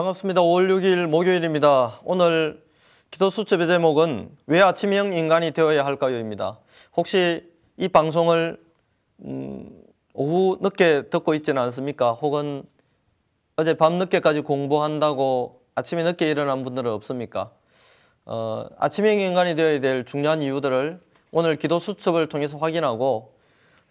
반갑습니다. 5월 6일 목요일입니다. 오늘 기도 수첩의 제목은 왜 아침형 인간이 되어야 할까요입니다. 혹시 이 방송을 음, 오후 늦게 듣고 있지는 않습니까? 혹은 어제 밤 늦게까지 공부한다고 아침에 늦게 일어난 분들은 없습니까? 어, 아침형 인간이 되어야 될 중요한 이유들을 오늘 기도 수첩을 통해서 확인하고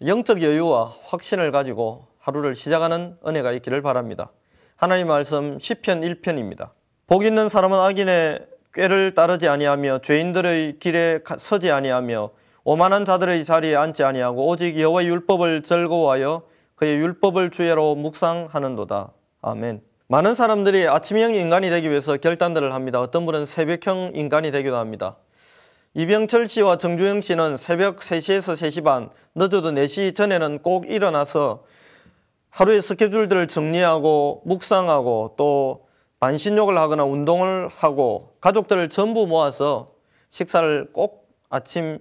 영적 여유와 확신을 가지고 하루를 시작하는 은혜가 있기를 바랍니다. 하나님 말씀 10편 1편입니다. 복 있는 사람은 악인의 꾀를 따르지 아니하며 죄인들의 길에 서지 아니하며 오만한 자들의 자리에 앉지 아니하고 오직 여호와의 율법을 즐거워하여 그의 율법을 주야로 묵상하는도다. 아멘. 많은 사람들이 아침형 인간이 되기 위해서 결단들을 합니다. 어떤 분은 새벽형 인간이 되기도 합니다. 이병철 씨와 정주영 씨는 새벽 3시에서 3시 반, 늦어도 4시 전에는 꼭 일어나서 하루의 스케줄들을 정리하고 묵상하고 또 반신욕을 하거나 운동을 하고 가족들을 전부 모아서 식사를 꼭 아침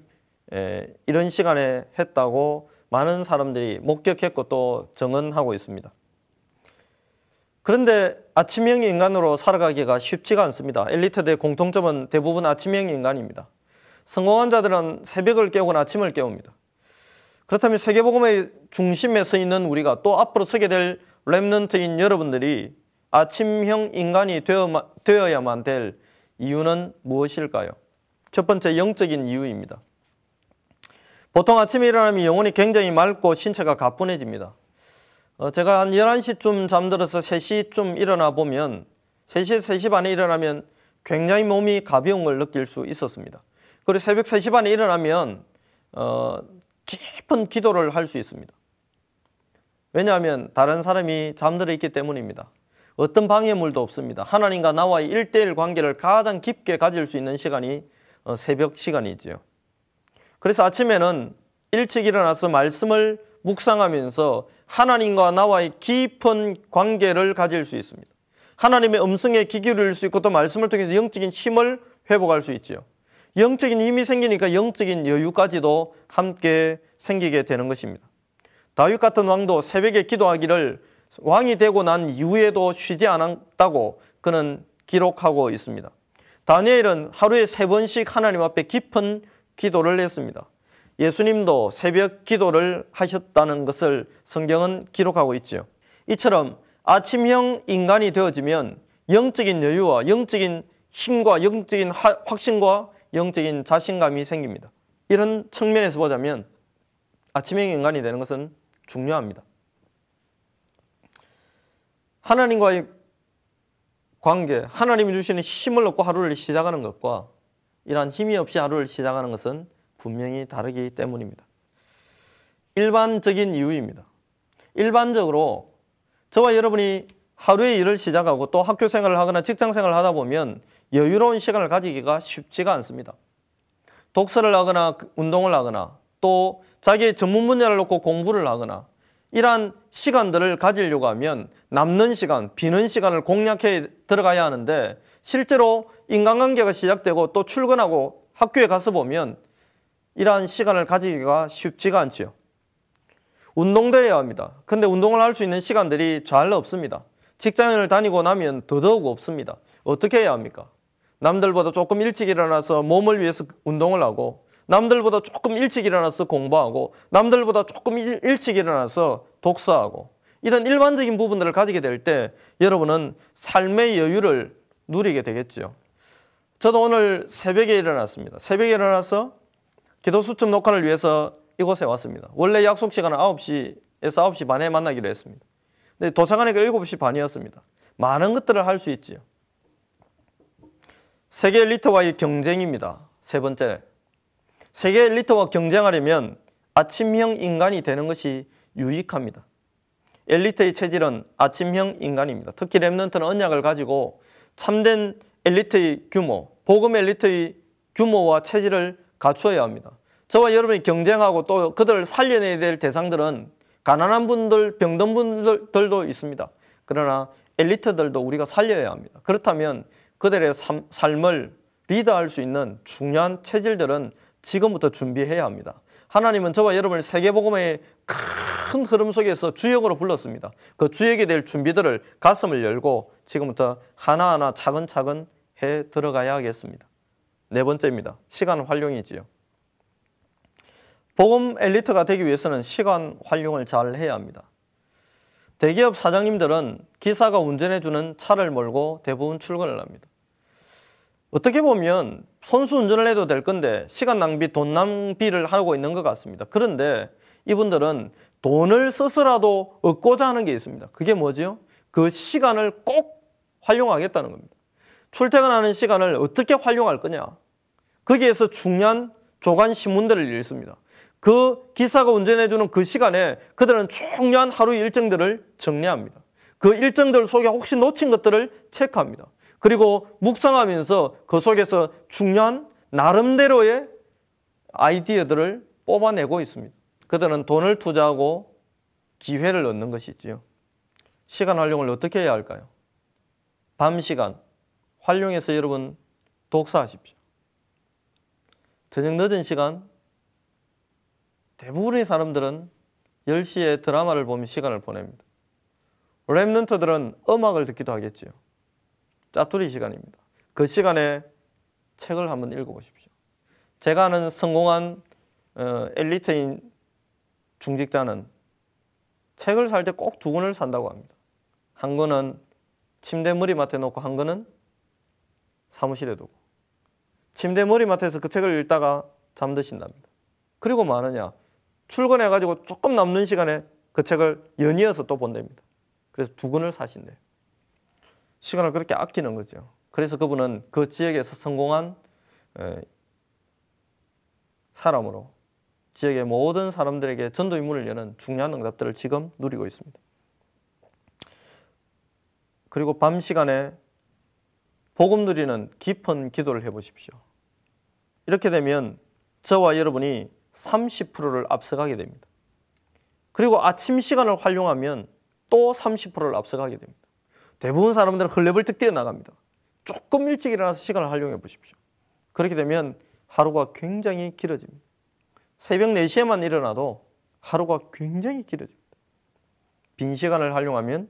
이런 시간에 했다고 많은 사람들이 목격했고 또 증언하고 있습니다. 그런데 아침형 인간으로 살아가기가 쉽지가 않습니다. 엘리트들의 공통점은 대부분 아침형 인간입니다. 성공한 자들은 새벽을 깨우거나 아침을 깨웁니다. 그렇다면 세계복음의 중심에 서 있는 우리가 또 앞으로 서게 될 랩런트인 여러분들이 아침형 인간이 되어, 야만 될 이유는 무엇일까요? 첫 번째 영적인 이유입니다. 보통 아침에 일어나면 영혼이 굉장히 맑고 신체가 가뿐해집니다. 어, 제가 한 11시쯤 잠들어서 3시쯤 일어나 보면 3시, 3시 반에 일어나면 굉장히 몸이 가벼운 걸 느낄 수 있었습니다. 그리고 새벽 3시 반에 일어나면 어, 깊은 기도를 할 수 있습니다. 왜냐하면 다른 사람이 잠들어 있기 때문입니다. 어떤 방해물도 없습니다. 하나님과 나와의 일대일 관계를 가장 깊게 가질 수 있는 시간이 어, 새벽 시간이지요. 그래서 아침에는 일찍 일어나서 말씀을 묵상하면서 하나님과 나와의 깊은 관계를 가질 수 있습니다. 하나님의 음성에 귀 기울일 수 있고 또 말씀을 통해서 영적인 힘을 회복할 수 있지요. 영적인 힘이 생기니까 영적인 여유까지도 함께 생기게 되는 것입니다. 다윗 같은 왕도 새벽에 기도하기를 왕이 되고 난 이후에도 쉬지 않았다고 그는 기록하고 있습니다. 다니엘은 하루에 세 번씩 하나님 앞에 깊은 기도를 했습니다. 예수님도 새벽 기도를 하셨다는 것을 성경은 기록하고 있죠. 이처럼 아침형 인간이 되어지면 영적인 여유와 영적인 힘과 영적인 확신과 영적인 자신감이 생깁니다. 이런 측면에서 보자면 아침형 인간이 되는 것은 중요합니다. 하나님과의 관계, 하나님이 주시는 힘을 얻고 하루를 시작하는 것과 이러한 힘이 없이 하루를 시작하는 것은 분명히 다르기 때문입니다. 일반적인 이유입니다. 일반적으로 저와 여러분이 하루의 일을 시작하고 또 학교 생활을 하거나 직장 생활을 하다 보면 여유로운 시간을 가지기가 쉽지가 않습니다. 독서를 하거나 운동을 하거나 또 자기의 전문 분야를 놓고 공부를 하거나 이러한 시간들을 가지려고 하면 남는 시간, 비는 시간을 공략해 들어가야 하는데 실제로 인간관계가 시작되고 또 출근하고 학교에 가서 보면 이러한 시간을 가지기가 쉽지가 않지요. 운동도 해야 합니다. 근데 운동을 할 수 있는 시간들이 잘 없습니다. 직장을 다니고 나면 더더욱 없습니다. 어떻게 해야 합니까? 남들보다 조금 일찍 일어나서 몸을 위해서 운동을 하고 남들보다 조금 일찍 일어나서 공부하고 남들보다 조금 일, 일찍 일어나서 독서하고 이런 일반적인 부분들을 가지게 될 때 여러분은 삶의 여유를 누리게 되겠죠. 저도 오늘 새벽에 일어났습니다. 새벽에 일어나서 기도 수첩 녹화를 위해서 이곳에 왔습니다. 원래 약속 시간은 9시에서 9시 반에 만나기로 했습니다. 근데 도착하니까 7시 반이었습니다. 많은 것들을 할 수 있지요. 세계 엘리트와의 경쟁입니다. 세 번째. 세계 엘리트와 경쟁하려면 아침형 인간이 되는 것이 유익합니다. 엘리트의 체질은 아침형 인간입니다. 특히 랩런트는 언약을 가지고 참된 엘리트의 규모, 복음 엘리트의 규모와 체질을 갖추어야 합니다. 저와 여러분이 경쟁하고 또 그들을 살려내야 될 대상들은 가난한 분들, 병든 분들도 있습니다. 그러나 엘리트들도 우리가 살려야 합니다. 그렇다면 그들의 삶, 삶을 리드할 수 있는 중요한 체질들은 지금부터 준비해야 합니다. 하나님은 저와 여러분을 세계복음의 큰 흐름 속에서 주역으로 불렀습니다. 그 주역이 될 준비들을 가슴을 열고 지금부터 하나하나 차근차근 해 들어가야 하겠습니다. 네 번째입니다. 시간 활용이지요. 복음 엘리트가 되기 위해서는 시간 활용을 잘 해야 합니다. 대기업 사장님들은 기사가 운전해주는 차를 몰고 대부분 출근을 합니다. 어떻게 보면 선수 운전을 해도 될 건데 시간 낭비, 돈 낭비를 하고 있는 것 같습니다. 그런데 이분들은 돈을 써서라도 얻고자 하는 게 있습니다. 그게 뭐지요? 그 시간을 꼭 활용하겠다는 겁니다. 출퇴근하는 시간을 어떻게 활용할 거냐? 거기에서 중요한 조간 신문들을 읽습니다. 그 기사가 운전해주는 그 시간에 그들은 중요한 하루 일정들을 정리합니다. 그 일정들 속에 혹시 놓친 것들을 체크합니다. 그리고 묵상하면서 그 속에서 중요한 나름대로의 아이디어들을 뽑아내고 있습니다. 그들은 돈을 투자하고 기회를 얻는 것이지요. 시간 활용을 어떻게 해야 할까요? 밤 시간 활용해서 여러분 독서하십시오. 저녁 늦은 시간 대부분의 사람들은 10시에 드라마를 보며 시간을 보냅니다. 랩런트들은 음악을 듣기도 하겠지요. 짜투리 시간입니다. 그 시간에 책을 한번 읽어보십시오. 제가 아는 성공한 어, 엘리트인 중직자는 책을 살 때 꼭 두 권을 산다고 합니다. 한 권은 침대 머리맡에 놓고 한 권은 사무실에 두고 침대 머리맡에서 그 책을 읽다가 잠드신답니다. 그리고 뭐 하느냐? 출근해가지고 조금 남는 시간에 그 책을 연이어서 또 본답니다. 그래서 두 권을 사신대요. 시간을 그렇게 아끼는 거죠. 그래서 그분은 그 지역에서 성공한 사람으로 지역의 모든 사람들에게 전도의 문을 여는 중요한 응답들을 지금 누리고 있습니다. 그리고 밤 시간에 복음 누리는 깊은 기도를 해보십시오. 이렇게 되면 저와 여러분이 30%를 앞서가게 됩니다. 그리고 아침 시간을 활용하면 또 30%를 앞서가게 됩니다. 대부분 사람들은 헐레벌떡 뛰어나갑니다. 조금 일찍 일어나서 시간을 활용해 보십시오. 그렇게 되면 하루가 굉장히 길어집니다. 새벽 4시에만 일어나도 하루가 굉장히 길어집니다. 빈 시간을 활용하면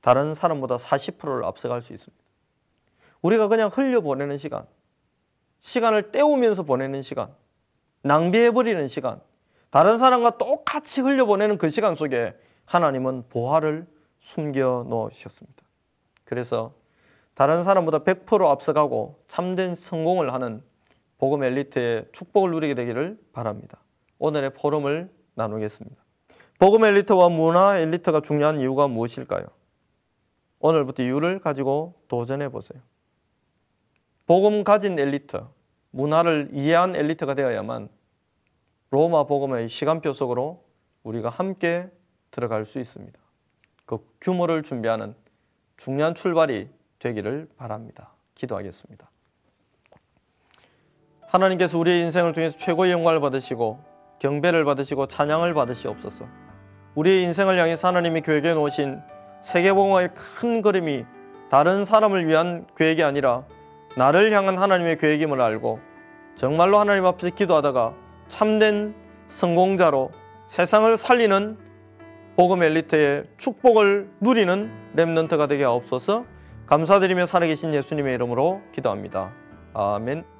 다른 사람보다 40%를 앞서갈 수 있습니다. 우리가 그냥 흘려보내는 시간, 시간을 때우면서 보내는 시간, 낭비해버리는 시간, 다른 사람과 똑같이 흘려보내는 그 시간 속에 하나님은 보화를 숨겨 놓으셨습니다. 그래서 다른 사람보다 100% 앞서가고 참된 성공을 하는 복음 엘리트의 축복을 누리게 되기를 바랍니다. 오늘의 포럼을 나누겠습니다. 복음 엘리트와 문화 엘리트가 중요한 이유가 무엇일까요? 오늘부터 이유를 가지고 도전해 보세요. 복음 가진 엘리트, 문화를 이해한 엘리트가 되어야만 로마 복음의 시간표 속으로 우리가 함께 들어갈 수 있습니다. 그 규모를 준비하는 중요한 출발이 되기를 바랍니다. 기도하겠습니다. 하나님께서 우리의 인생을 통해서 최고의 영광을 받으시고 경배를 받으시고 찬양을 받으시옵소서. 우리의 인생을 향해서 하나님이 계획해 놓으신 세계복음의 큰 그림이 다른 사람을 위한 계획이 아니라 나를 향한 하나님의 계획임을 알고 정말로 하나님 앞에서 기도하다가 참된 성공자로 세상을 살리는 복음 엘리트의 축복을 누리는 렘넌트가 되게 하옵소서 감사드리며 살아계신 예수님의 이름으로 기도합니다. 아멘.